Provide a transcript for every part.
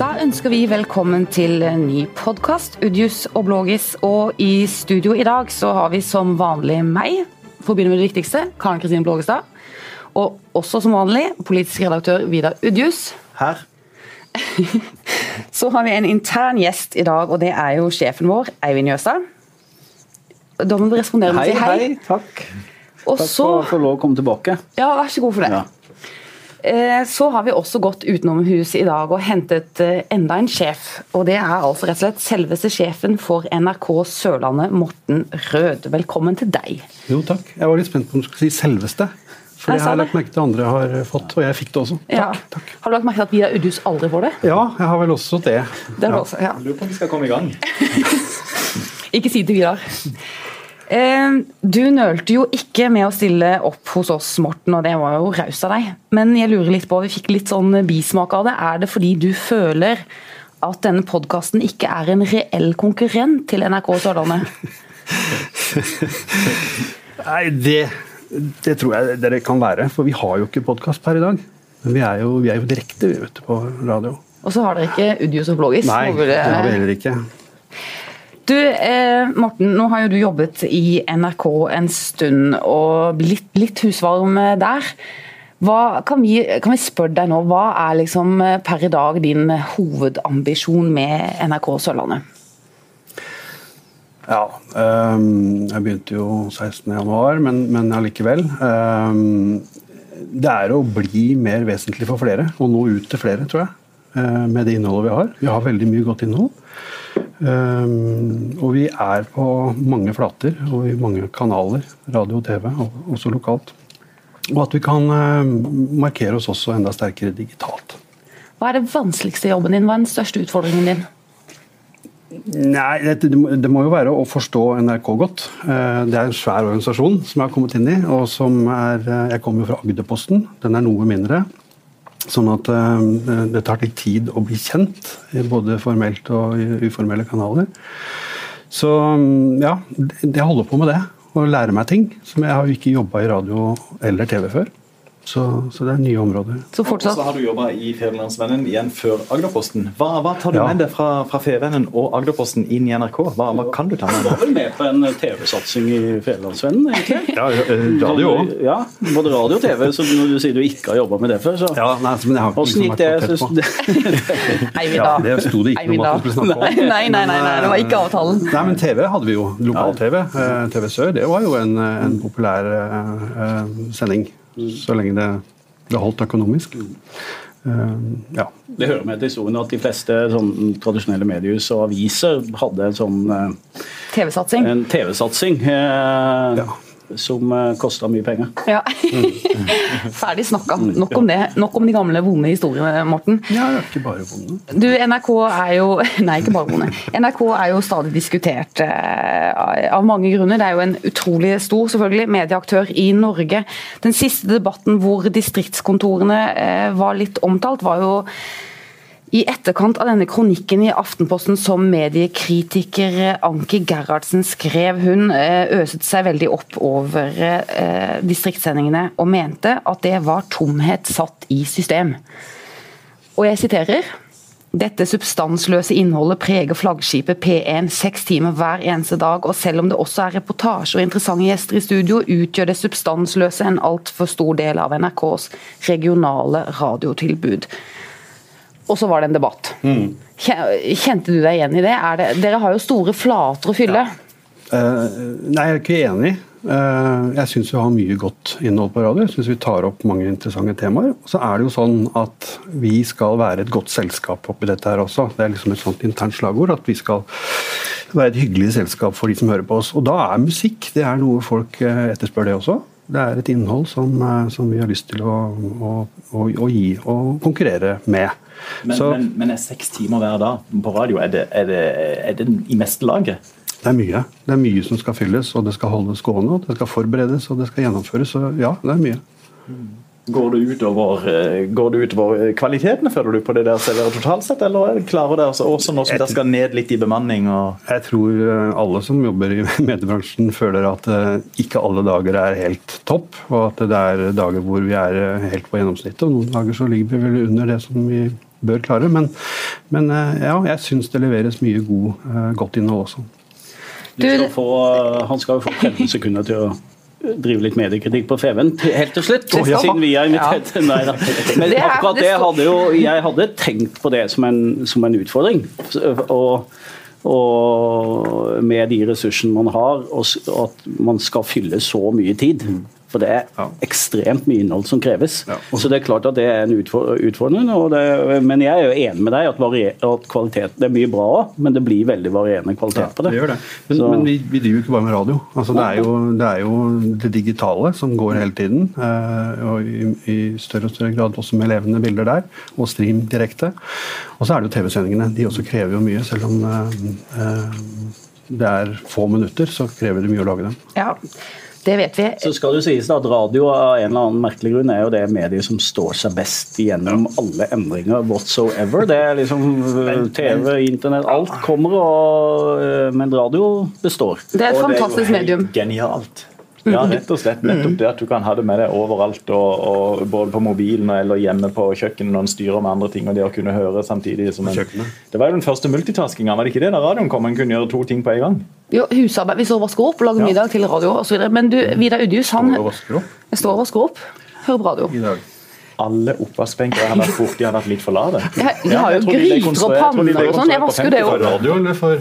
Da ønsker vi velkommen til en ny podkast, Udjus og Blågis. Og i studio i dag så har vi som vanlig meg, for å begynne med det viktigste, Karen Kristin Blågestad. Og også som vanlig politisk redaktør Vidar Udjus. Her. Så har vi en intern gjest i dag, og det er jo sjefen vår, Eivind Jøstad. Da må du respondere med å si hei. hei. Takk. Og Takk så for å få lov å komme tilbake. Ja, vær så god for det. Ja. Eh, Så har vi også gått utenom huset i dag og hentet eh, enda en sjef. Og det er altså rett og slett selveste sjefen for NRK Sørlandet, Morten Rød. Velkommen til deg. Jo, takk. Jeg var litt spent på om du skulle si 'selveste'. For Jeg har lagt merke til andre har fått, og jeg fikk det også. Ja. Takk. takk. Har du lagt merke til at Vidar Udhus aldri får det? Ja, jeg har vel også det. Det har du Ja. også, ja. Lurer på om vi skal komme i gang. Ikke si til Vidar. Eh, Du nølte jo ikke med å stille opp hos oss, Morten, og det var jo raust av deg. Men jeg lurer litt på, vi fikk litt sånn bismak av det. Er det fordi du føler at denne podkasten ikke er en reell konkurrent til NRK Sørlandet? Nei, det, det tror jeg dere kan være. For vi har jo ikke podkast per i dag. Men vi er jo, vi er jo direkte vet du, på radio. Og så har dere ikke Udius og Blågis. Nei, det har vi heller ikke. Du, eh, Morten, nå har jo du jobbet i NRK en stund og blitt litt husvarm der. Hva, kan, vi, kan vi spørre deg nå, hva er liksom eh, per i dag din hovedambisjon med NRK Sørlandet? Ja. ehm, jeg begynte jo 16.1, men, men allikevel. Ehm, det er å bli mer vesentlig for flere, og nå ut til flere, tror jeg. eh, med det innholdet vi har. Vi har veldig mye godt innhold. Ehm, og vi er på mange flater og i mange kanaler, radio og TV, også lokalt. Og at vi kan eh, markere oss også enda sterkere digitalt. Hva er det vanskeligste jobben din? Hva er den største utfordringen din? Nei, det, det må- jo være å forstå NRK godt. Eh, Det er en svær organisasjon som jeg har kommet inn i. og som er, eh, Jeg kommer jo fra Agderposten. Den er noe mindre. Sånn at eh, det tar litt tid å bli kjent, både formelt og uformelle kanaler. Så mm, ja, jeg holder på med det. Å lære meg ting. Som jeg har ikke jobba i radio eller TV før. Så, så det er nye områder. Så Og så har du jobba i Fædrelandsvennen igjen før Agderposten. Hva, hva tar du Ja. med deg fra, fra Fevennen og Agderposten inn i NRK? Hva, hva kan du ta med Du var vel med på en TV-satsing i Fædrelandsvennen, egentlig? Ja, radio òg. Ja, både radio og TV. Så når du sier du ikke har jobba med det før, så Ja, nei, men jeg har ikke Åssen liksom gikk det? tett. Nei, Ja, det sto det ikke noe om at vi skulle snakke om. Nei, nei, nei, nei, det var ikke avtalen. Nei, men TV hadde vi jo. Lokal-TV. Eh, TV Sør det var jo en, eh, en populær uh, eh, Så lenge det ble holdt økonomisk. Eh, ja. Det hører med til historien at de fleste sånn, tradisjonelle mediehus og aviser hadde en sånn eh, TV-satsing. TV-satsing eh, Ja. Som eh, kosta mye penger. Ja. Ferdig snakka. Nok om det. Nok om de gamle, vonde historiene, Morten. ja, det er ikke bare vonde. Du, NRK er jo Nei, ikke bare vonde. NRK er jo stadig diskutert eh, av mange grunner. Det er jo en utrolig stor selvfølgelig, medieaktør i Norge. Den siste debatten hvor distriktskontorene eh, var litt omtalt, var jo i etterkant av denne kronikken i Aftenposten som mediekritiker Anki Gerhardsen skrev, hun eh, øset seg veldig opp over eh, distriktssendingene og mente at det var tomhet satt i system. Og jeg siterer dette substansløse innholdet preger flaggskipet P1 seks timer hver eneste dag, og selv om det også er reportasjer og interessante gjester i studio, utgjør det substansløse en altfor stor del av NRKs regionale radiotilbud. Og så var det en debatt. Mm. Kjente du deg igjen i det? Det? Dere har jo store flater å fylle. Eh, nei, jeg er ikke enig. Uh, jeg syns vi har mye godt innhold på radio. Jeg syns vi tar opp mange interessante temaer. Så er det jo sånn at vi skal være et godt selskap oppi dette her også. Det er liksom et sånt internt slagord at vi skal være et hyggelig selskap for de som hører på oss. Og da er musikk det er noe folk eh, etterspør, det også. Det er et innhold som, eh, som vi har lyst til å, å, å, å gi og konkurrere med. Men, Så- men, men er seks timer hver dag på radio er det, er det, er det i meste laget? Det er mye. Det er mye som skal fylles, og det skal holdes gående, og det skal forberedes og det skal gjennomføres. Så ja, det er mye. Går det utover, eh, går det utover eh, kvaliteten, føler du, på det der serveret totalt sett, eller klarer det dere også nå som dere skal ned litt i bemanning? og Jeg tror eh, alle som jobber i mediebransjen føler at ikke alle dager er helt topp, og at det er dager hvor vi er helt på gjennomsnittet. Og noen dager så ligger vi vel under det som vi bør klare. Men, men ja, jeg syns det leveres mye god, godt innhold også. Du skal få, han skal jo få 30 sekunder til å drive litt mediekritikk på FVN helt til slutt, Oh, ja. siden vi er invitert. Nei da. Men akkurat det hadde jo Jeg hadde tenkt på det som en, som en utfordring. Og, og med de ressursene man har, og og at man skal fylle så mye tid. For det er ekstremt mye innhold som kreves. Ja. Så det er klart at det er en utfordrende. det, men jeg er jo enig med deg at, varier, at kvalitet Det er mye bra òg, men det blir veldig varierende kvalitet på det. Det gjør det. Men, Så- men vi, vi driver jo ikke bare med radio. Altså, det, er jo, det er jo det digitale som går hele tiden. eh, og i, i større og større grad også med levende bilder der, og stream direkte. Og så er det jo TV-sendingene. De også krever jo mye, selv om eh, eh, det er få minutter, så krever det mye å lage dem. Ja, det vet vi. Så skal det sies at Radio av en eller annen merkelig grunn er jo det mediet som står seg best gjennom alle endringer whatsoever. Det er liksom uh, TV, internett, alt kommer, og, uh, men radio består. Det er et fantastisk medium. Genialt. Ja, rett og slett. Nettopp det at du kan ha det med deg overalt, og, og både på mobilen eller hjemme på kjøkkenet når en styrer med andre ting, og det å kunne høre samtidig som en Det var jo den første multitaskinga, var det ikke det? Da radioen kom, en kunne gjøre to ting på en gang. Jo, husarbeid. Vi står og vasker opp lager Ja. middag til radio osv. Men du, Vidar Udjus, han jeg står og vasker opp, hører på radio. i dag. Alle oppvaskbenker har vært borti, har vært litt for lave. Ja, de har jo de gryter og de panner og sånn. Jeg vasker jo det opp. For. Radio eller for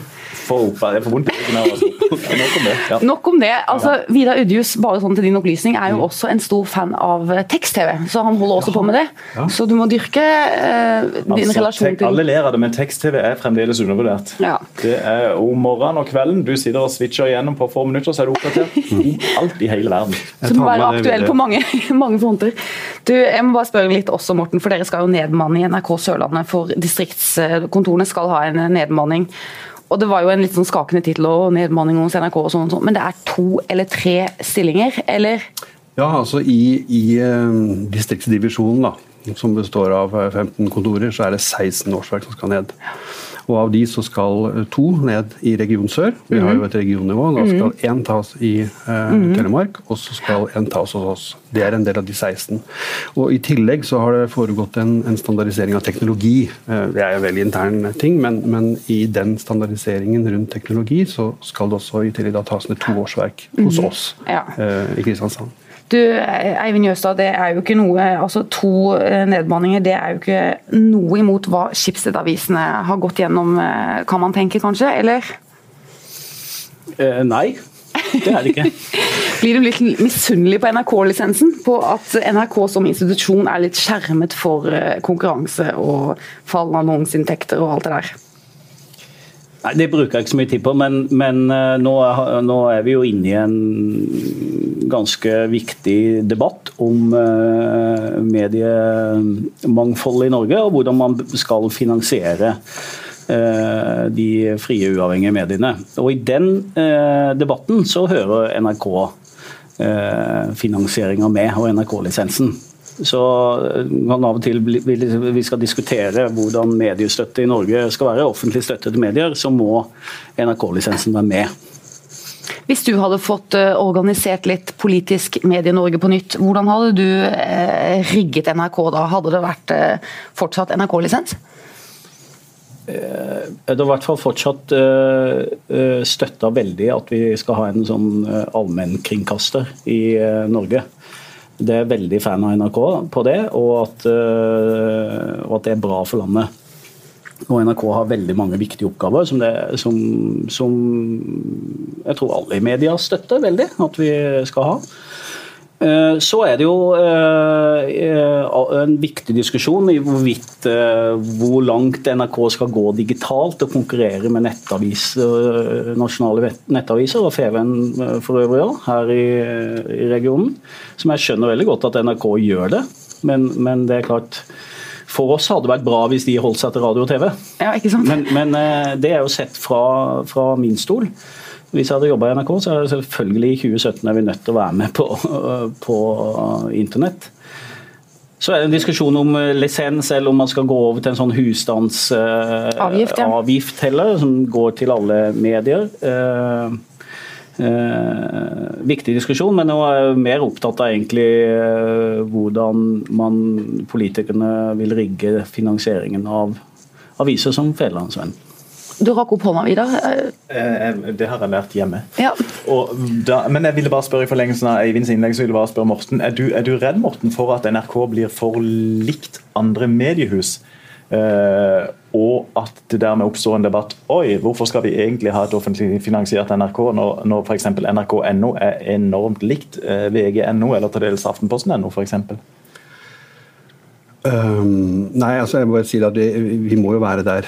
For opp, for i nok om det. Ja. Nok om det. altså Udjus bare sånn til din opplysning, er jo også en stor fan av tekst-TV, så han holder også på med det. Så du må dyrke uh, din Altså, relasjon til alle ler av det, men tekst-TV er fremdeles undervurdert. Ja. Det er om morgenen og kvelden. Du sitter og switcher igjennom på få minutter, så er du oppdatert om alt i hele verden. Som må være aktuell på mange, mange fronter. Du, jeg må bare spørre litt også, Morten, for dere skal jo nedmanne i NRK Sørlandet. For distriktskontorene skal ha en nedmanning. Og Det var jo en litt sånn skakende tittel og nedmanning hos NRK, og sånn, og sånn, men det er to eller tre stillinger, eller? Ja, altså i, i eh, distriktsdivisjonen, da, som består av eh, 15 kontorer, så er det 16 årsverk som skal ned. Og av de så skal eh, to ned i region sør. Vi har jo et regionnivå. Da skal én tas i eh, Telemark, og så skal én tas hos oss. Det er en del av de 16. Og I tillegg så har det foregått en, en standardisering av teknologi. Eh, det er jo en veldig intern ting, men, men i den standardiseringen rundt teknologi så skal det også i tillegg da tas ned to årsverk hos oss eh, i Kristiansand. Du, Eivind Jøstad, det er jo ikke noe altså To nedbanninger det er jo ikke noe imot hva Schibsted-avisene har gått gjennom, eh, kan man tenke kanskje? Eller Eh, nei, det er det ikke. blir du litt misunnelig på NRK-lisensen? På at NRK som institusjon er litt skjermet for eh, konkurranse og fallende annonseinntekter og alt det der? Nei, Det bruker jeg ikke så mye tid på, men, men eh, nå, er, nå er vi jo inne i en ganske viktig debatt om uh, mediemangfold i Norge, og hvordan man skal finansiere eh, de frie, uavhengige mediene. Og I den eh, debatten så hører NRK finansieringa med, og NRK-lisensen. Så man av og til vi skal diskutere hvordan mediestøtte i Norge skal være, offentlig støtte til medier, så må NRK-lisensen være med. Hvis du hadde fått eh, organisert litt politisk Medie-Norge på nytt, hvordan hadde du eh, rigget NRK da? Hadde det vært eh, fortsatt NRK-lisens? Det har i hvert fall fortsatt støtta veldig at vi skal ha en sånn allmennkringkaster i eh, Norge. Det er veldig fan av NRK på det, og at, eh, og at det er bra for landet. Og NRK har veldig mange viktige oppgaver som, det, som, som jeg tror alle i media støtter veldig at vi skal ha. Eh, Så er det jo eh, eh, en viktig diskusjon i hvorvidt hvor langt NRK skal gå digitalt og konkurrere med nettavis, nasjonale nettaviser, og FVN for øvrig òg, her i, regionen. Som jeg skjønner veldig godt at NRK gjør det, men, men det er klart For oss hadde det vært bra hvis de holdt seg til radio og TV. Ja, ikke sant? Men, men det er jo sett fra, fra min stol. Hvis jeg hadde jobba i NRK, så er det selvfølgelig i 2017 er vi nødt til å være med på, på internett. Så er det en diskusjon om eh, lisens, eller om man skal gå over til en sånn husstandsavgift uh, ja. heller, som går til alle medier. Uh, Eh, viktig diskusjon, men nå er jeg mer opptatt av egentlig eh, hvordan man, politikerne vil rigge finansieringen av aviser som Fedrelandsvennen. Du rakk opp hånda, Vidar. Eh, det har jeg lært hjemme. Ja. Da, men jeg ville bare spørre i forlengelsen av Eivinds innlegg, så ville jeg bare spørre Morten. Er du, er du redd Morten, for at NRK blir for likt andre mediehus? Uh, og at det dermed oppstår en debatt Oi, hvorfor skal vi egentlig ha et offentlig finansiert NRK når, når f.eks. nrk.no er enormt likt uh, vg.no eller til dels aftenposten.no f.eks.? Um, nei, altså jeg må si at vi, vi, må jo være der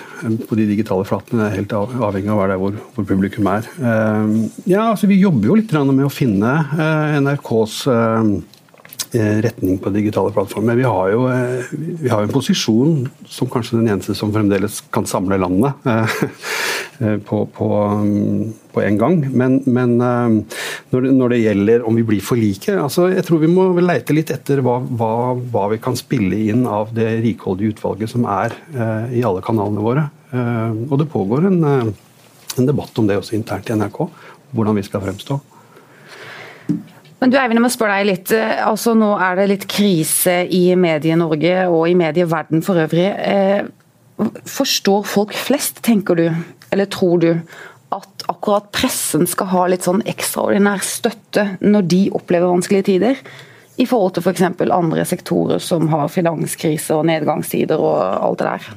på de digitale flatene. Det er helt avhengig av å være der hvor, hvor publikum er. Um, ja, altså Vi jobber jo litt med å finne uh, NRKs uh, Eh, retning på digitale plattformer. Vi har jo eh, vi har en posisjon som kanskje den eneste som fremdeles kan samle landet eh, på, på, på en gang. Men, men når, det, når, det, gjelder om vi blir for like altså Jeg tror vi må leite litt etter hva, hva, hva vi kan spille inn av det rikholdige utvalget som er i alle kanalene våre. Og det pågår en, en debatt om det også internt i NRK, hvordan vi skal fremstå. Men du Eivind, jeg må spørre deg litt. Eh, altså Nå er det litt krise i Medie-Norge og i medieverden for øvrig. Eh, forstår folk flest, tenker du, eller tror du, akkurat pressen skal ha litt sånn ekstraordinær støtte når de opplever vanskelige tider? I forhold til f.eks. For andre sektorer som har finanskrise og nedgangstider og alt det der?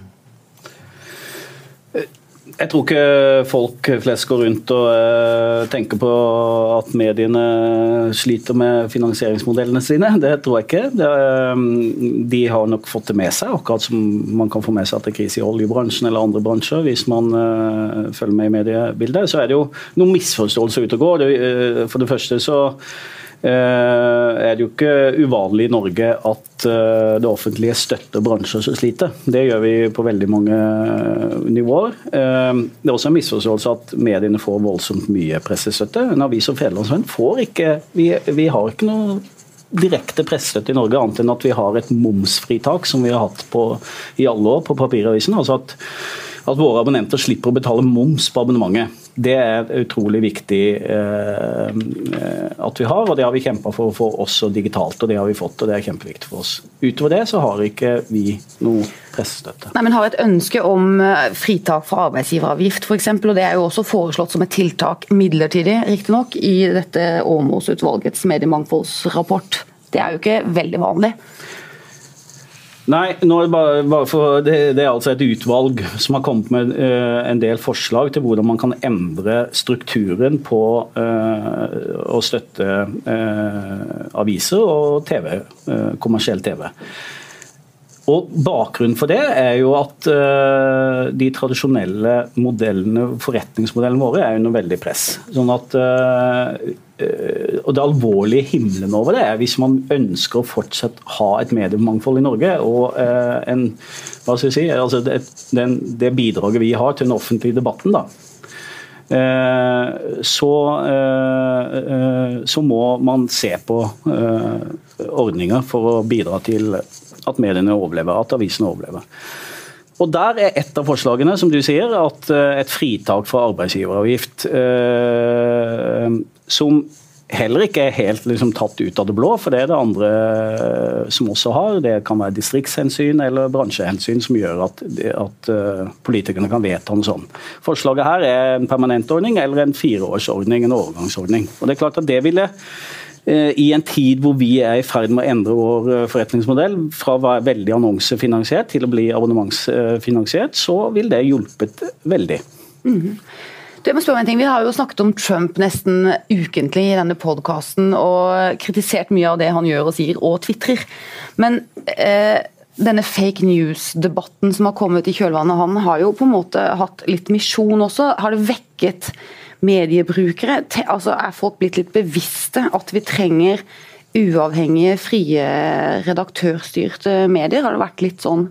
Jeg tror ikke folk flest går rundt og uh, tenker på at mediene sliter med finansieringsmodellene sine. Det tror jeg ikke. Um, de har nok fått det med seg, akkurat som man kan få med seg at det er krise i oljebransjen eller andre bransjer hvis man uh, følger med i mediebildet. Så er det jo noen misforståelser ute og går. For det første så Eh, er det jo ikke uvanlig i Norge at eh, det offentlige støtter bransjer som sliter. Det gjør vi på veldig mange eh, nivåer. Det er også en misforståelse at mediene får voldsomt mye pressestøtte. En avis som Federlandsvennen får ikke vi, vi har ikke noe direkte pressestøtte i Norge, annet enn at vi har et momsfritak som vi har hatt på, i alle år på papiravisen. altså at at våre abonnenter slipper å betale moms på abonnementet. Det er utrolig viktig eh, at vi har, og det har vi kjempa for å få også digitalt. og Det har vi fått, og det er kjempeviktig for oss. Utover det så har ikke vi noe pressestøtte. Nei, men Har et ønske om eh, fritak for arbeidsgiveravgift f.eks., og det er jo også foreslått som et tiltak midlertidig, riktignok, i dette Åmås-utvalgets mediemangfoldsrapport. Det er jo ikke veldig vanlig. Nei, bare, bare for, det, det, er altså et utvalg som har kommet med uh, en del forslag til hvordan man kan endre strukturen på uh, å støtte uh, aviser og TV, kommersiell TV. Og Bakgrunnen for det er jo at uh, de tradisjonelle modellene, forretningsmodellene våre er under veldig press. Sånn at, uh, og Det alvorlige himmelen over det er hvis man ønsker å fortsatt ha et mediemangfold i Norge. og en, hva skal si, altså det, den, det, bidraget vi har til den offentlige debatten, da, så, så må man se på ordninger for å bidra til at mediene overlever, at avisene overlever. Og Der er et av forslagene, som du sier, at eh, et fritak for arbeidsgiveravgift. Eh, som heller ikke er helt liksom, tatt ut av det blå, for det er det andre eh, som også har. Det kan være distriktshensyn eller bransjehensyn som gjør at, at politikerne kan vedta noe sånt. Forslaget her er en permanent ordning eller en fireårsordning, en overgangsordning. Og det er klart at det ville i en tid hvor vi er i ferd med å endre vår eh, forretningsmodell fra å være veldig annonsefinansiert til å bli abonnementsfinansiert, så vil det hjulpet veldig. Mm -hmm. Du, må spørre en ting. Vi har jo snakket om Trump nesten ukentlig i denne podkasten og kritisert mye av det han gjør og sier, og tvitrer. Men eh, denne fake news-debatten som har kommet i kjølvannet, han har jo på en måte hatt litt misjon også. Har det vekket mediebrukere? Altså, er folk blitt litt bevisste at vi trenger uavhengige, frie, redaktørstyrte medier? Har det vært litt sånn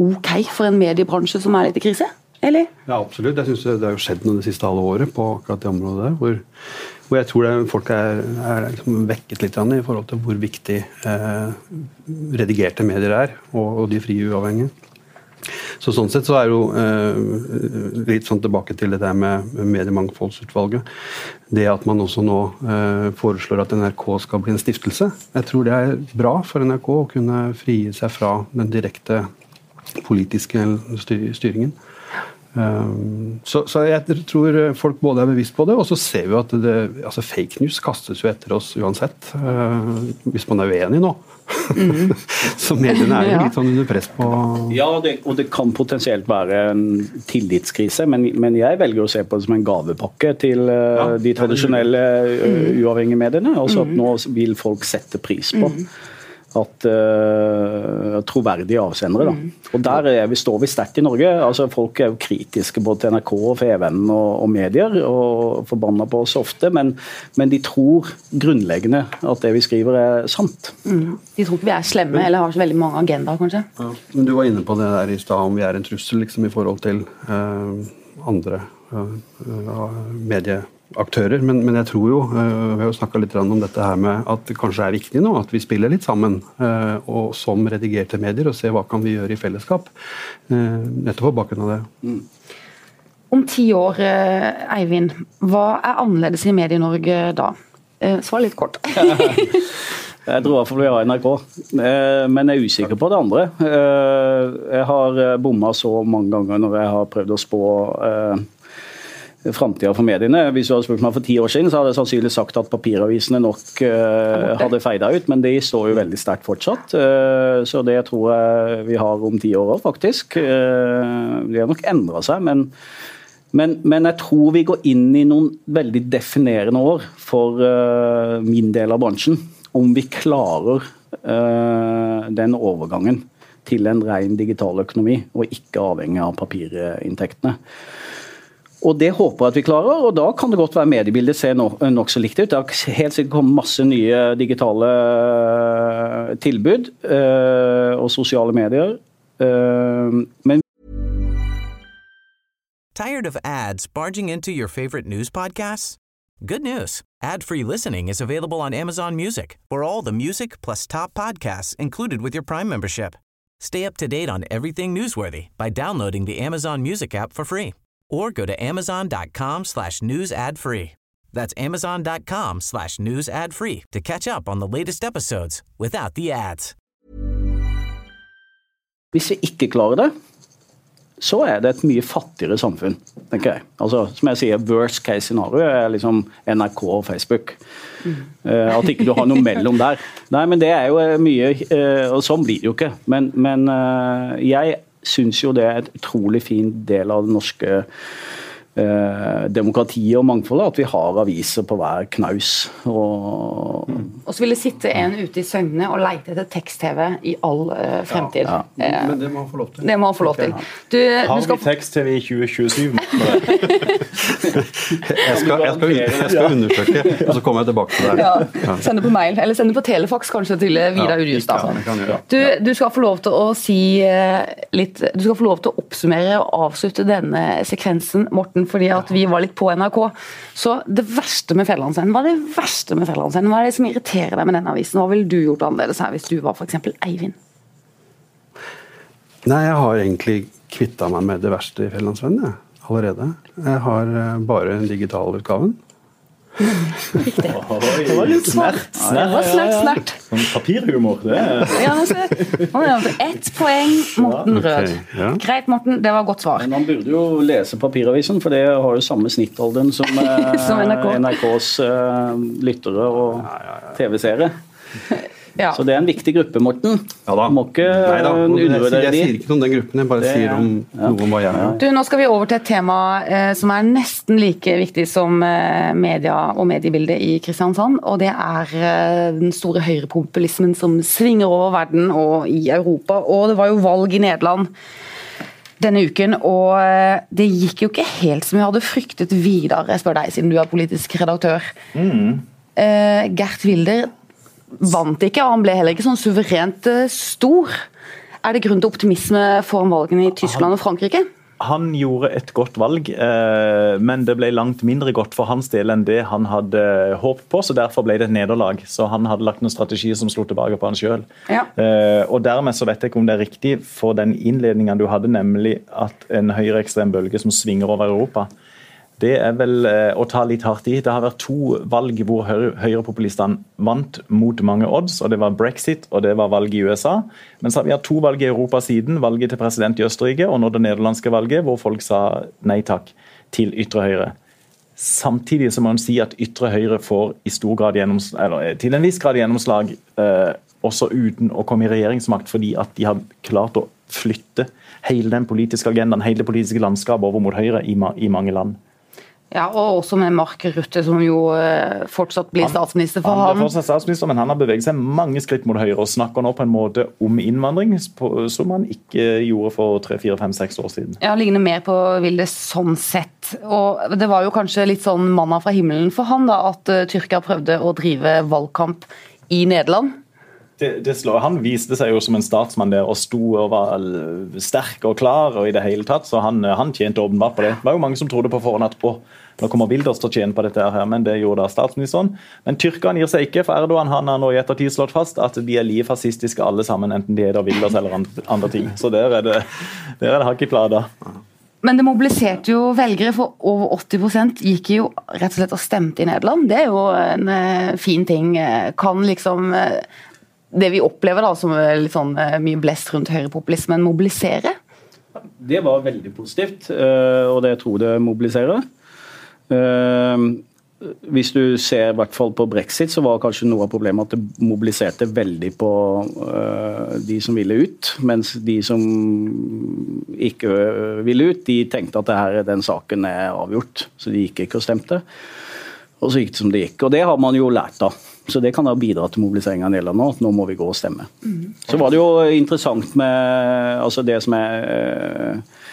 OK for en mediebransje som er litt i krise? Eller? Ja, absolutt. Jeg synes Det har skjedd noe det siste halve året på akkurat det området der. Hvor, hvor jeg tror det, folk er, er liksom vekket litt i forhold til hvor viktig eh, redigerte medier er, og, og de frie uavhengige. Så Sånn sett så er jo eh, litt sånn tilbake til det der med mediemangfoldsutvalget. Det at man også nå eh, foreslår at NRK skal bli en stiftelse. Jeg tror det er bra for NRK å kunne frigi seg fra den direkte politiske styringen. Um, så, så, jeg tror folk både er bevisst på det, og så ser vi at det, altså fake news kastes jo etter oss uansett. Uh, hvis man er uenig nå. Mm. så mediene er jo litt sånn under press på Ja, det, og det kan potensielt være en tillitskrise, men, men, jeg velger å se på det som en gavepakke til uh, ja. de tradisjonelle uh, uavhengige mediene. Altså at mm. nå vil folk sette pris på. Mm at uh, troverdige avsendere. Da. Mm. Og Der er vi, står vi sterkt i Norge. altså Folk er jo kritiske både til NRK, Fevennen og, og medier, og forbanna på oss ofte, men, men, de tror grunnleggende at det vi skriver er sant. Mm. De tror ikke vi er slemme eller har så veldig mange agendaer, kanskje. Ja. Men Du var inne på det der i stad om vi er en trussel liksom, i forhold til uh, andre uh, medier aktører. Men, men, jeg tror jo, uh, vi har jo snakka litt om dette her med at det kanskje er viktig nå at vi spiller litt sammen uh, og som redigerte medier og ser hva kan vi gjøre i fellesskap. Uh, nettopp på bakgrunn av det. Mm. Om ti år, Eivind, hva er annerledes i Medie-Norge da? Svar litt kort. Jeg tror i hvert fall vi har NRK, men jeg er usikker på det andre. Jeg har bomma så mange ganger når jeg har prøvd å spå framtida for mediene. Hvis du hadde spurt meg for ti år siden, så hadde jeg sannsynligvis sagt at papiravisene nok uh, hadde feida ut, men de står jo veldig sterkt fortsatt. Uh, så det tror jeg vi har om ti år òg, faktisk. Uh, de har nok endra seg, men, men, men, jeg tror vi går inn i noen veldig definerende år for min del av bransjen. Om vi klarer den overgangen til en ren digital økonomi, og ikke avhengig av papirinntektene. Og Det håper jeg at vi klarer, og da kan det godt være mediebildet ser nokså likt ut. Det har helt sikkert kommet masse nye digitale eh, tilbud uh, og sosiale medier. Uh, men Tired of ads barging into your favorite news podcasts? Good news. Ad-free listening is available on Amazon Music for all the music plus top podcasts included with your Prime membership. Stay up to date on everything newsworthy by downloading the Amazon Music app for free or go to amazon.com slash news ad free. That's amazon.com slash news ad free to catch up on the latest episodes without the ads. Hvis vi ikke klarer det, så er det et mye fattigere samfunn, tenker jeg. Altså, som jeg sier, Worst case scenario er liksom NRK og Facebook. Mm. Uh, at ikke du har noe mellom der. Nei, men det er jo mye uh, Og sånn blir det jo ikke. Men, men uh, jeg syns jo det er et utrolig fin del av det norske eh, demokratiet og mangfoldet at vi har aviser på hver knaus. Og, mm. og så vil det sitte en ute i Søgne og leite etter tekst-TV i all eh, fremtid. Ja, ja. Eh, Men det må han få lov til. Det må han få lov til. Du, har vi tekst-TV i 2027? jeg, skal, jeg, skal, jeg skal undersøke, og så kommer jeg tilbake til deg. Ja. Send det på mail, eller send det på Telefax kanskje til eh, Vidar Urjustad. Du, du skal få lov til å si litt Du skal få lov til å oppsummere og avslutte denne sekvensen, Morten fordi at vi var litt på NRK. Så det verste med Fjellandsenden, hva er det verste med Fjellandsenden? Hva er det som irriterer deg med denne avisen? Hva ville du gjort annerledes her hvis du var f.eks. Eivind? Nei, jeg har egentlig kvitta meg med det verste i Fjellandsvennen allerede. Jeg har eh, bare den digitale utgaven. Riktig. Det var litt snert. Det var snert, snert. Sånn papirhumor, det ja, altså, Ett poeng, Morten Rød. Okay, ja. Greit, Morten. Det var godt svar. Men man burde jo lese papiravisen, for det har jo samme snittalderen som, som NRK. NRKs uh, lyttere og TV-seere. Ja. Så det er en viktig gruppe, Morten. Ja da. Må ikke undervurdere de. Jeg sier ikke noe om den gruppen, jeg bare det, sier om ja. noe om hva jeg gjør. Du, Nå skal vi over til et tema eh, som er nesten like viktig som eh, media og mediebildet i Kristiansand. Og det er eh, den store høyrepopulismen som svinger over verden og i Europa. Og det var jo valg i Nederland denne uken, og eh, det gikk jo ikke helt som vi hadde fryktet videre, jeg spør deg, siden du er politisk redaktør. Mm. Uh, Gert Wilder vant ikke, og han ble heller ikke sånn suverent eh, stor. Er det grunn til optimisme foran valgene i Tyskland og Frankrike? han gjorde et godt valg, eh, men det ble langt mindre godt for hans del enn det han hadde håpet på. så Derfor ble det et nederlag. Så han hadde lagt noen strategier som slo tilbake på han sjøl. Ja. Eh, og dermed så vet jeg ikke om det er riktig for den innledningen du hadde, nemlig at en høyreekstrem bølge som svinger over Europa, det er vel eh, å ta litt hardt i. Det har vært to valg hvor høyrepopulistene vant mot mange odds. og Det var brexit og det var valget i USA. Men så har vi hatt to valg i Europa siden. Valget til president i Østerrike og nå det nederlandske valget, hvor folk sa nei takk til ytre høyre. Samtidig så må man si at ytre høyre får eller eh, til en viss grad gjennomslag eh, også uten å komme i regjeringsmakt, fordi at de har klart å flytte hele den politiske agendaen, hele det politiske landskapet over mot høyre i, ma i mange land. Ja, og også med Mark Rutte, som jo eh, fortsatt blir statsminister for han. Han er fortsatt statsminister, men han har beveget seg mange skritt mot høyre og snakker nå på en måte om innvandring som han ikke gjorde for tre, fire, fem, seks år siden. Ja, Ligner mer på Vilde sånn sett. Og Det var jo kanskje litt sånn manna fra himmelen for han da, at uh, Tyrkia prøvde å drive valgkamp i Nederland. Det, det han viste seg jo som en statsmann der og sto og var sterk og klar. og i det hele tatt, så Han, han tjente åpenbart på det. Det var jo mange som trodde på forhånd at å, nå kommer Wilders til å tjene på dette, her, men det gjorde da statsministeren. Men tyrkerne gir seg ikke, for Erdogan han har nå i ettertid slått fast at de er like fascistiske alle sammen, enten de heter Wilders eller andre ting. Så der er det, der er det hakk i plata. Men det mobiliserte jo velgere, for over 80% gikk jo rett og slett og stemte i Nederland. Det er jo en uh, fin ting. Kan liksom uh, det vi opplever da som litt sånn uh, mye blest rundt høyrepopulismen, mobilisere? Det var veldig positivt, og det tror jeg det mobiliserer. Ehm, hvis du ser i hvert fall på brexit, så var kanskje noe av problemet at det mobiliserte veldig på uh, de som ville ut. Mens de som ikke ville ut, de tenkte at her, den saken er avgjort. Så de gikk ikke og stemte. Og så gikk det som det gikk. Og det har man jo lært av. Så det kan da bidra til mobilisering av Nederland nå, at nå må vi gå og stemme. Mm. Så var det jo interessant med altså det som er uh,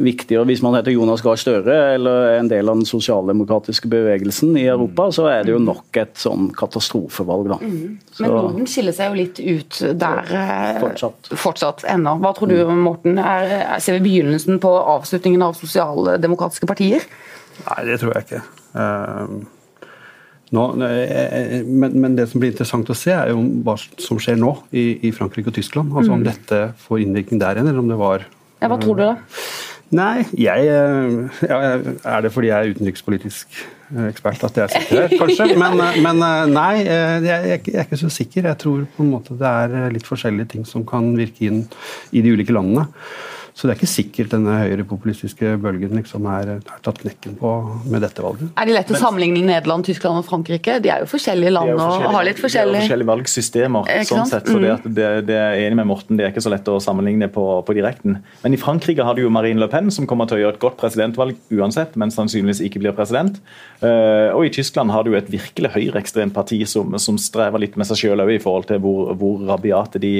viktigere. Hvis man heter Jonas Gahr Støre eller er en del av den sosialdemokratiske bevegelsen i Europa, så er det jo nok et sånn katastrofevalg, da. Mm. Men Norden skiller seg jo litt ut der eh, fortsatt, fortsatt ennå. Hva tror du, Morten? Er, ser vi begynnelsen på avslutningen av sosialdemokratiske partier? Nei, det tror jeg ikke. Uh, nå, eh, men, men, det som blir interessant å se, er jo hva som skjer nå i, i Frankrike og Tyskland. Altså Om mm. dette får innvirkning der igjen, eller om det var ja, Hva tror du, da? Nei, jeg eh, ja, Er det fordi jeg er utenrikspolitisk eh, ekspert at jeg sitter her, kanskje? Men, eh, men nei, jeg, jeg, er ikke så sikker. Jeg tror på en måte det er litt forskjellige ting som kan virke inn i de ulike landene. Så det er ikke sikkert denne høyrepopulistiske bølgen liksom er, er, tatt knekken på med dette valget. Er det lett å sammenligne Nederland, Tyskland og Frankrike? De er jo forskjellige land og har litt forskjellige forskjellige valgsystemer. sånn sett, så det, mm. det, det, er enig med Morten, det er ikke så lett å sammenligne på, på direkten. Men i Frankrike har du jo Marine Le Pen, som kommer til å gjøre et godt presidentvalg uansett, men sannsynligvis ikke blir president. Uh, og i Tyskland har du et virkelig høyreekstremt parti som, som, strever litt med seg sjøl i forhold til hvor, hvor rabiate de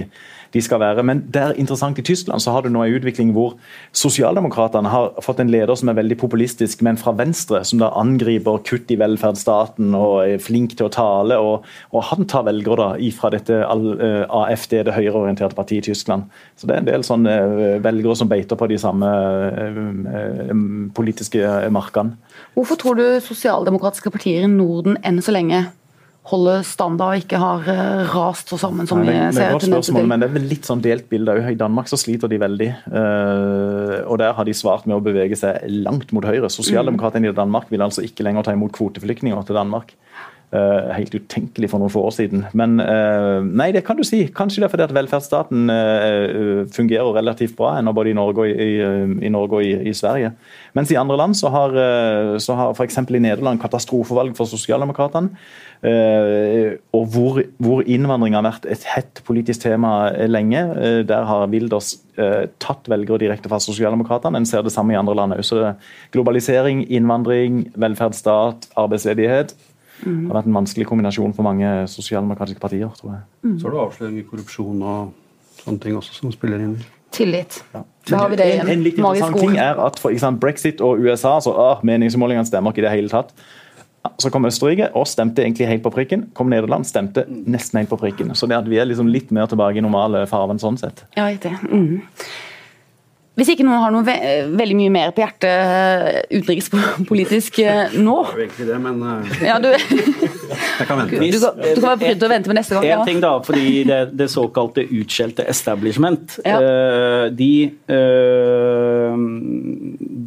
de skal være. Men det er interessant i Tyskland så har du nå en utvikling hvor sosialdemokratene har fått en leder som er veldig populistisk, men fra venstre, som da angriper kutt i velferdsstaten og er flink til å tale. Og, og han tar velgere da ifra dette eh, AFD, det høyreorienterte partiet i Tyskland. Så det er en del sånne eh, velgere som beiter på de samme eh, politiske markene. Hvorfor tror du sosialdemokratiske partier i Norden enn så lenge holder standard og ikke har uh, rast så sammen som Nei, vi ser til spørsmål, Men det er vel litt sånn delt bilde òg. I Danmark så sliter de veldig. Uh, og der har de svart med å bevege seg langt mot høyre. Sosialdemokratene i Danmark vil altså ikke lenger ta imot kvoteflyktninger til Danmark. Uh, helt utenkelig for noen få år siden. Men uh, nei, det kan du si. Kanskje det er fordi at velferdsstaten uh, fungerer relativt bra ennå, både i Norge og, i, i, Norge og i, i, Sverige. Mens i andre land så har, så har f.eks. i Nederland katastrofevalg for sosialdemokratene. og hvor, hvor, innvandring har vært et hett politisk tema lenge. der har Wilders tatt velgere direkte fra sosialdemokratene. En ser det samme i andre land òg. Globalisering, innvandring, velferdsstat, arbeidsledighet Mm. Det har vært en vanskelig kombinasjon for mange sosialdemokratiske partier. tror jeg. Mm. Så har du avsløring i korrupsjon og sånne ting også som spiller inn. Tillit. Ja. Da har vi det igjen. En, en litt interessant ting er at for eksempel, Brexit og USA så ah, meningsmålingene stemmer ikke i det hele tatt. Så kom Østerrike og stemte egentlig helt på prikken. Kom Nederland, stemte nesten helt på prikken. Så det at vi er liksom litt mer tilbake i normale farvann sånn sett. Ja, det. Mm. Hvis ikke noen har noe ve veldig mye mer på hjertet eh, utenrikspolitisk eh, nå Jeg er jo egentlig det, men eh, ja, du, jeg kan vente. du, kan, du kan være brydd og vente med neste gang. En Ja. ting da, fordi det, det såkalte utskjelte establishment, Ja. eh, de, eh,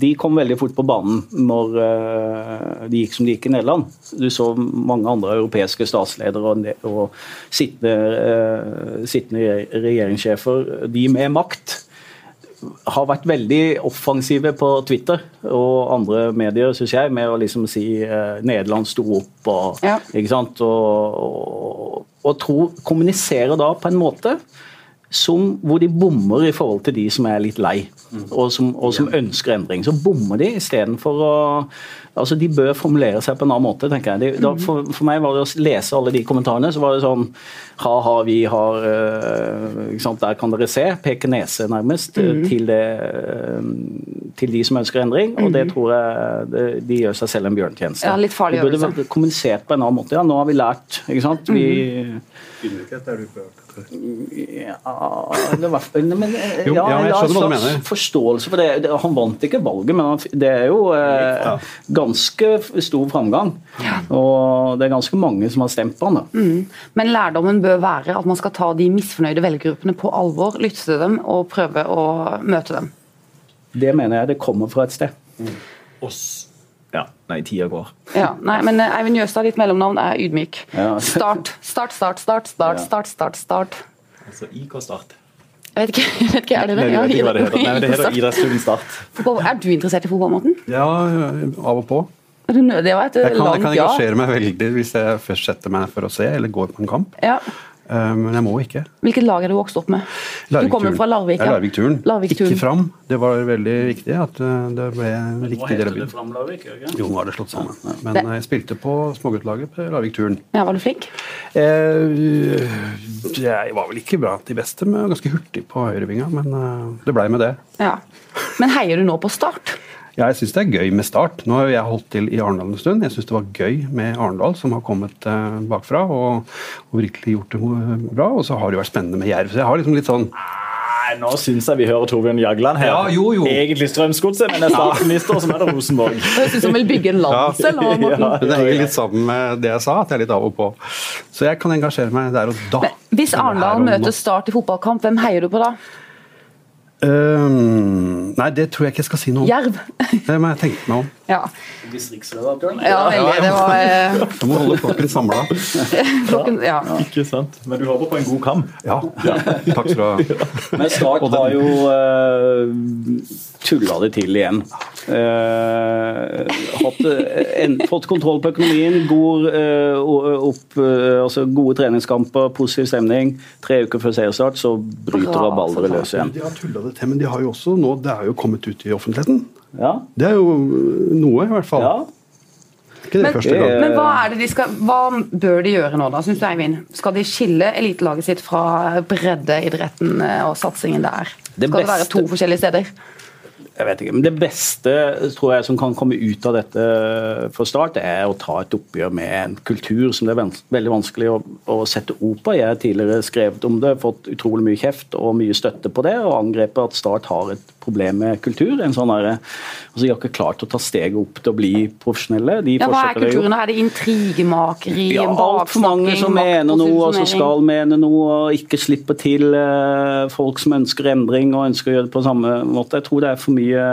de kom veldig fort på banen når de gikk som de gikk i Nederland. Du så mange andre europeiske statsledere og, og sittende, eh, sittende regjeringssjefer, de med makt, har vært veldig offensive på Twitter og andre medier, synes jeg, med å liksom si eh, Nederland sto opp og Ja. ikke sant? Og, og, og tro, kommuniserer da på en måte som, hvor de bommer i forhold til de som er litt lei, og som, og som ønsker endring. Så bommer de istedenfor å altså De bør formulere seg på en annen måte, tenker jeg. De, da, for, for meg var det å lese alle de kommentarene, så var det sånn Ha-ha, vi har øh, ikke sant, Der kan dere se. Peke nese, nærmest, øh, til, det, øh, til de som ønsker endring. Og det tror jeg det, de gjør seg selv en bjørntjeneste. Ja, litt farlig De burde vært kommunisert på en annen måte. Ja, nå har vi lært. ikke sant? Vi Ydmykhet ja, det i men, eh, Jo, ja, jeg skjønner hva du mener. forståelse for det. Han vant ikke valget, men det er jo eh, ganske stor framgang. Og det er ganske mange som har stemt på han. da. Men lærdommen bør være at man skal ta de misfornøyde velgergruppene på alvor, lytte til dem og prøve å møte dem. Det mener jeg det kommer fra et sted. Oss. Ja, nei, tida går. Ja, nei, men eh, Eivind Jøstad, ditt mellomnavn er ydmyk. Ja. Start, start, start, start, start, Ja. start, start, start. Altså IK Start. Jeg vet ikke, jeg vet ikke er det det? Nei, Ja, vet ikke hva det heter. Nei, det heter Start. Idrettsklubben Start. Er du interessert i fotball, Morten? Ja, av og på. Er du Det var et Jeg kan, jeg kan ja. engasjere meg veldig hvis jeg først setter meg for å se eller går på en kamp. ja. Eh, Men jeg må ikke. Hvilket lag er du vokst opp med? Du kommer fra Larvik, Ja, Larvik-turen. Larvik-turen. Ikke fram. Det var veldig viktig at eh, det ble en riktig del av byen. Jo, nå har det slått sammen. Men Det- eh, jeg spilte på småguttlaget på Larvik-turen. Ja, Var du flink? Eh, Jeg var vel ikke blant de beste, men ganske hurtig på høyrevinga. Men eh, det blei med det. Ja. Men heier du nå på Start? Ja, jeg syns det er gøy med Start. Nå har jeg holdt til i Arendal en stund. Jeg syns det var gøy med Arendal, som har kommet eh, bakfra og, og virkelig gjort det bra. Og så har det jo vært spennende med Jerv. Så jeg har liksom litt sånn Nei, nå syns jeg vi hører Torbjørn Jagland her. Ja, jo, jo. Egentlig Strømsgodset, men er statsminister, som er det Rosenborg. Det høres ut som vil bygge en landsdel nå, Morten. Ja. Det henger litt sammen med det jeg sa, at jeg er litt av og på. Så jeg kan engasjere meg der og da. Men Hvis Arendal møter Start i fotballkamp, hvem heier du på da? Øhm, nei, det tror jeg ikke jeg skal si noe om. Jerv? Det må jeg tenke meg om. Ja, Distriktsredaktøren? ja veldig. Det var Du må holde flokken samla. Ja. Ikke sant? Men du håper på en god kamp? Ja. Takk skal du ha. Men Start har jo uh, tulla det til igjen. Uh, hatt, eh, en, fått kontroll på økonomien, god, uh, opp, uh, altså gode treningskamper, positiv stemning. Tre uker før seriestart så bryter rabalderet løs igjen. De har tulla det til, men de har jo også nå, det er jo kommet ut i offentligheten. Ja, Det er jo noe, i hvert fall. ja. Ikke det Men, første gang. men hva, er det de skal, hva bør de gjøre nå, da, syns du, Eivind? Skal de skille elitelaget sitt fra breddeidretten eh, og satsingen der? Det Skal det være to forskjellige steder? Jeg vet ikke, men Det beste tror jeg som kan komme ut av dette for Start, er å ta et oppgjør med en kultur som det er veldig vanskelig å, å sette ord på. Jeg har tidligere skrevet om det, fått utrolig mye kjeft og mye støtte på det, og angrepet at Start har et problem med kultur. en sånn der, altså De har ikke klart å ta steget opp til å bli profesjonelle. De Ja, Hva er kulturen? Er det intrigemakeri, Ja, altfor mange som mener noe, og som skal mene noe, og ikke slipper til eh, folk som ønsker endring og ønsker å gjøre det på samme måte. Jeg tror det er for mye,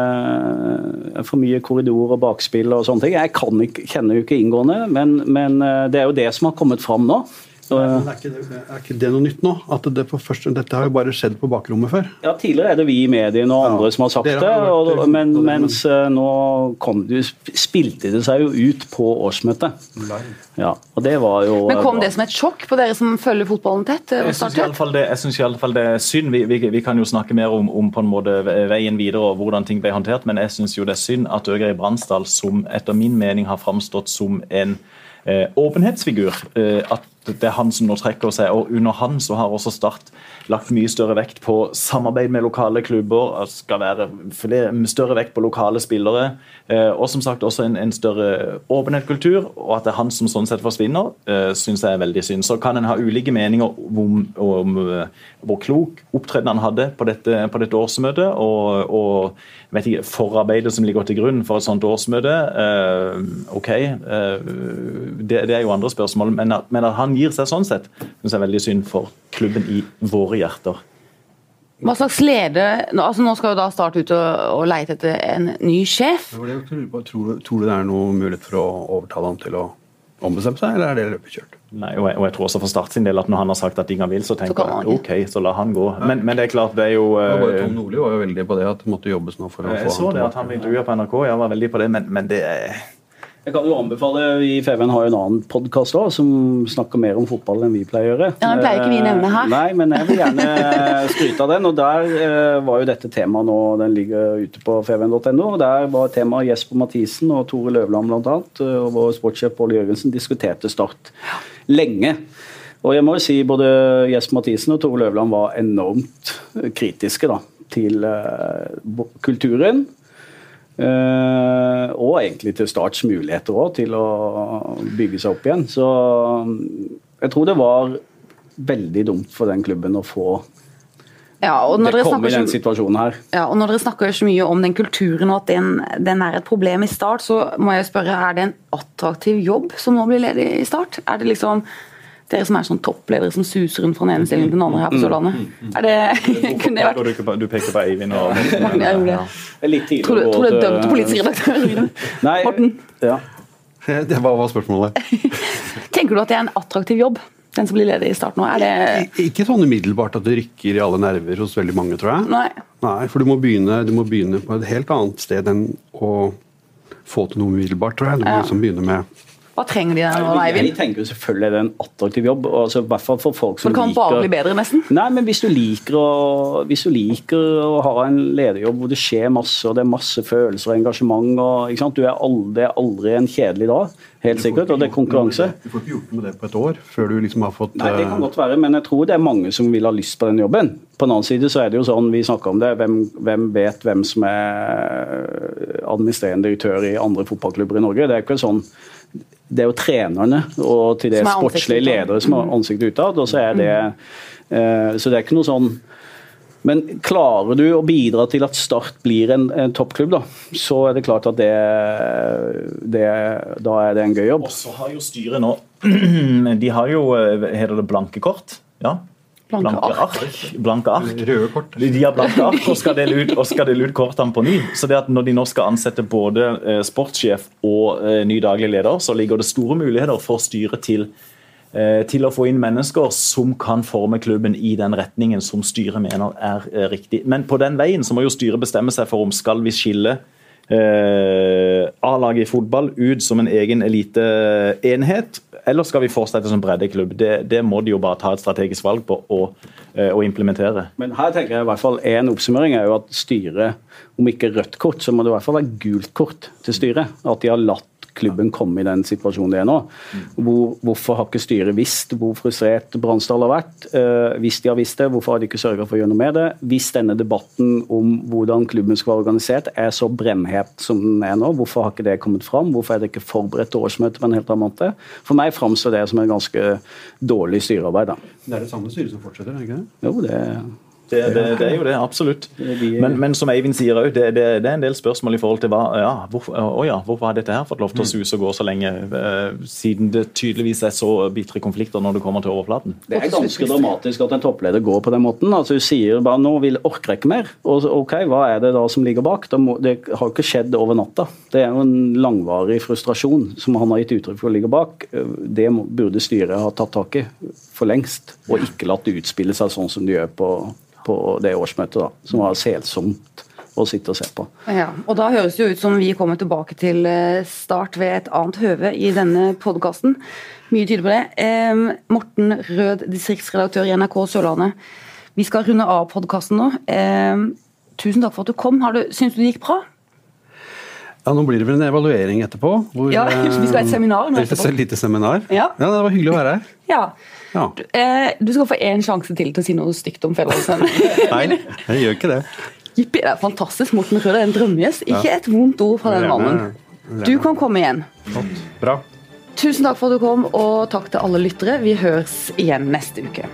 eh, for mye korridor og bakspill og sånne ting. Jeg kan ikke, kjenner jo ikke inngående, men, men eh, det er jo det som har kommet fram nå. Så, Men er ikke, det, er ikke det noe nytt nå? At det på første, dette har jo bare skjedd på bakrommet før. ja, Tidligere er det vi i mediene og andre som har sagt har det, og, men, mens eh, nå kom det, spilte det seg jo ut på årsmøtet. Ja, og det var jo Men Kom bra. det som et sjokk på dere som følger fotballen tett? eh, og Jeg syns Start i alle fall det, det er synd. Vi, vi, vi kan jo snakke mer om, om på en måte veien videre og hvordan ting ble håndtert, men jeg syns jo det er synd at Øgreid Bransdal, som etter min mening har framstått som en eh, åpenhetsfigur, eh, at det er han som nå trekker seg. og Under han så har også Start lagt mye større vekt på samarbeid med lokale klubber. Skal være større vekt på lokale spillere. Eh, og som sagt også en, en større åpenhetskultur. Og at det er han som sånn sett forsvinner, eh, syns jeg er veldig synd. Så kan en ha ulike meninger om, om, om hvor klok opptreden han hadde på dette, på dette årsmøtet. og, og vet ikke, forarbeidet som ligger til grunn for et sånt årsmøte. OK, det, det, er jo andre spørsmål. Men at, men at han gir seg sånn sett, syns jeg er veldig synd for klubben i våre hjerter. Hva slags leder altså Nå skal jo da starte ut og, og leite etter en ny sjef. Tror, tror, du det er noe mulighet for å overtale ham til å ombestemme seg, eller er det løpet kjørt? Nei, og jeg, og jeg, tror også for Start sin del at når han har sagt at ingen vil, så tenker jeg ok, så la han gå. Men, men, det er klart, det er jo uh, Tom Nordli var jo veldig på det, at det måtte jobbes nå for å få Jeg så det, at han ble intervjua på NRK, jeg var veldig på det, men, men det er jeg kan jo anbefale, Vi i FVN har jo en annen podkast som snakker mer om fotball enn vi pleier å gjøre. Ja, Den pleier ikke vi nevne her. Eh, nei, men jeg vil gjerne skryte av den. og Der eh, var jo dette temaet nå, den ligger ute på fvn.no. og Der var temaet Jesper Mathisen og Tore Løvland bl.a. Eh, og vår sportssjef Pål Jørgensen diskuterte Start lenge. Og jeg må jo si Både Jesper Mathisen og Tore Løvland var enormt kritiske da, til kulturen og egentlig til Starts muligheter òg, til å bygge seg opp igjen. Så jeg tror det var veldig dumt for den klubben å få ja, det kom i den situasjonen her. Ja, og Når dere snakker så mye om den kulturen og at den, den, er et problem i Start, så må jeg spørre, er det en attraktiv jobb som nå blir ledig i Start? Er det liksom dere som er sånn toppledere som suser rundt fra den ene stillingen til den andre her på mm. Sørlandet. Mm. Er det, kunne det vært... Du peker på Eivind og Morten. Ja, ja. det. Litt tidlig tror, tror du er dømt politisk redaktør? Morten? Ja. Det var, var spørsmålet. Tenker du at det er en attraktiv jobb? Den som blir ledig i starten nå? Er det Ikke sånn umiddelbart at det rykker i alle nerver hos veldig mange, tror jeg. Nei. Nei for du må, begynne, du må begynne på et helt annet sted enn å få til noe umiddelbart, tror jeg. Du må liksom begynne med hva trenger de der nå, Eivind? Jeg tenker jo selvfølgelig er det en attraktiv jobb. Altså, hvert fall for folk som det kan bare bli bedre, nesten? Nei, men hvis du, liker å, hvis du liker å ha en lederjobb hvor det skjer masse, og det er masse følelser og engasjement og, Du er aldri, det er aldri en kjedelig dag, helt sikkert, og det er konkurranse. Du får ikke gjort noe med det på et år, før du liksom har fått Nei, det kan godt være, men jeg tror det er mange som vil ha lyst på den jobben. På den annen side så er det jo sånn, vi snakker om det, hvem, hvem vet hvem som er administrerende direktør i andre fotballklubber i Norge? Det er ikke sånn det er jo trenerne og til det sportslige ledere som har mm. ansiktet utad. og Så er det eh, så det er ikke noe sånn men klarer du å bidra til at Start blir en, en toppklubb, da, så er det klart at det, det, da er det en gøy jobb. Og så har jo styret nå De har jo eh, heter det blanke kort. Ja, Blanke, blanke ark. Blanke ark. Røde kort. De har blanke ark og skal dele ut, og skal dele ut kortene på ny. Så det at Når de nå skal ansette både eh, sportssjef og eh, ny daglig leder, så ligger det store muligheter for styret til, eh, til å få inn mennesker som kan forme klubben i den retningen som styret mener er riktig. Men på den veien så må jo styret bestemme seg for om skal vi skille eh, A-laget i fotball ut som en egen eliteenhet eller skal vi fortsette som breddeklubb? Det, det må de jo bare ta et strategisk valg på og, eh, og implementere. Men her tenker jeg i hvert fall En oppsummering er jo at styret, om ikke rødt kort, så må det i hvert fall være gult kort til styret. At de har latt klubben kom i den situasjonen det er nå. Hvor, hvorfor har ikke styret visst hvor frustrert Bransdal har vært? Uh, hvis de har visst det, hvorfor har de ikke sørga for å gjøre noe med det? Hvis denne debatten om hvordan klubben skal være organisert er så brennhet som den er nå, hvorfor har ikke det kommet fram? Hvorfor er det ikke forberedt til årsmøte på en helt annen måte? For meg framstår det som et ganske dårlig styrearbeid. Da. Det er det samme styret som fortsetter, er det ikke det? Jo, det det, det, det, er jo det, absolutt. Men, men som Eivind sier òg, det, det, er en del spørsmål i forhold til hva ja, hvorfor, å ja, hvorfor har dette her fått lov til å mm. suse og gå så lenge, uh, siden det tydeligvis er så bitre konflikter når det kommer til overflaten? Det er ganske dramatisk at en toppleder går på den måten. altså Hun sier bare nå vil orker ikke mer. Og ok, hva er det da som ligger bak? Må, det har jo ikke skjedd over natta. Det er jo en langvarig frustrasjon som han har gitt uttrykk for å ligge bak. Det burde styret ha tatt tak i for lengst, og ikke latt det utspille seg sånn som det gjør på på det årsmøtet, da, som var selsomt å sitte og se på. Ja, og Da høres det jo ut som vi kommer tilbake til eh, start ved et annet høve i denne podkasten. Mye tyder på det. Eh, Morten Rød, distriktsredaktør i NRK Sørlandet. Vi skal runde av podkasten nå. Eh, tusen takk for at du kom. Har du, syns du det gikk bra? Ja, Nå blir det vel en evaluering etterpå. Hvor, Ja, vi skal ha et seminar nå eh, etterpå. Et lite seminar. Ja. Det var hyggelig å være her. Ja. Ja. Eh, du skal få én sjanse til til å si noe stygt om Fedrelandsen. Nei, jeg gjør ikke det. Jippi, det er fantastisk. Morten Rød er en drømmegjest. Ikke et vondt ord fra den mannen. Du kan komme igjen. Flott. Bra. Tusen takk for at du kom, og takk til alle lyttere. Vi høres igjen neste uke.